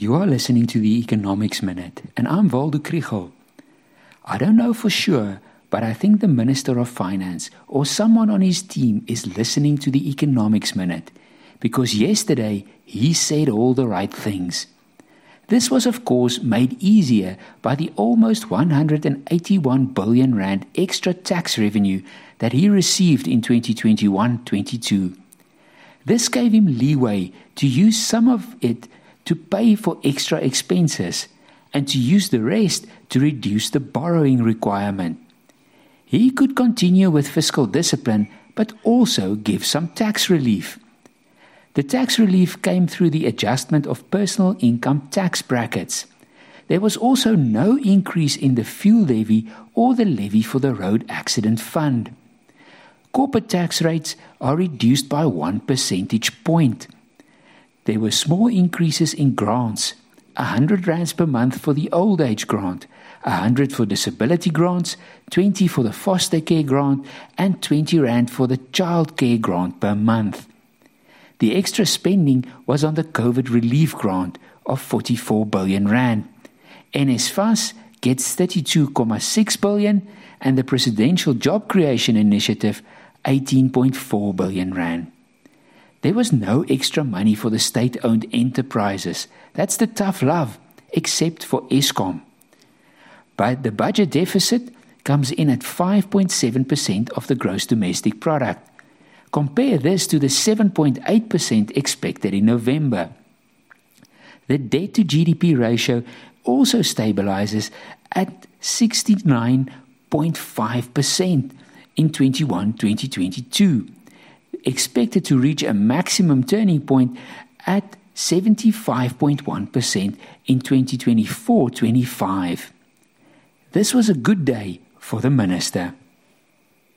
You are listening to the Economics Minute, and I'm Waldo Krugell. I don't know for sure, but I think the Minister of Finance or someone on his team is listening to the Economics Minute because yesterday he said all the right things. This was, of course, made easier by the almost 181 billion rand extra tax revenue that he received in 2021 22. This gave him leeway to use some of it to pay for extra expenses and to use the rest to reduce the borrowing requirement. He could continue with fiscal discipline but also give some tax relief. The tax relief came through the adjustment of personal income tax brackets. There was also no increase in the fuel levy or the levy for the road accident fund. Corporate tax rates are reduced by one percentage point. There were small increases in grants 100 rands per month for the old age grant, 100 for disability grants, 20 for the foster care grant, and 20 rand for the child care grant per month. The extra spending was on the COVID relief grant of 44 billion rand. NSFAS gets 32.6 billion and the Presidential Job Creation Initiative 18.4 billion rand. There was no extra money for the state owned enterprises. That's the tough love, except for Eskom. But the budget deficit comes in at 5.7% of the gross domestic product. Compare this to the 7.8% expected in November. The debt to GDP ratio also stabilizes at 69.5% in 21 2022 expected to reach a maximum turning point at 75.1% in 2024 25. This was a good day for the minister.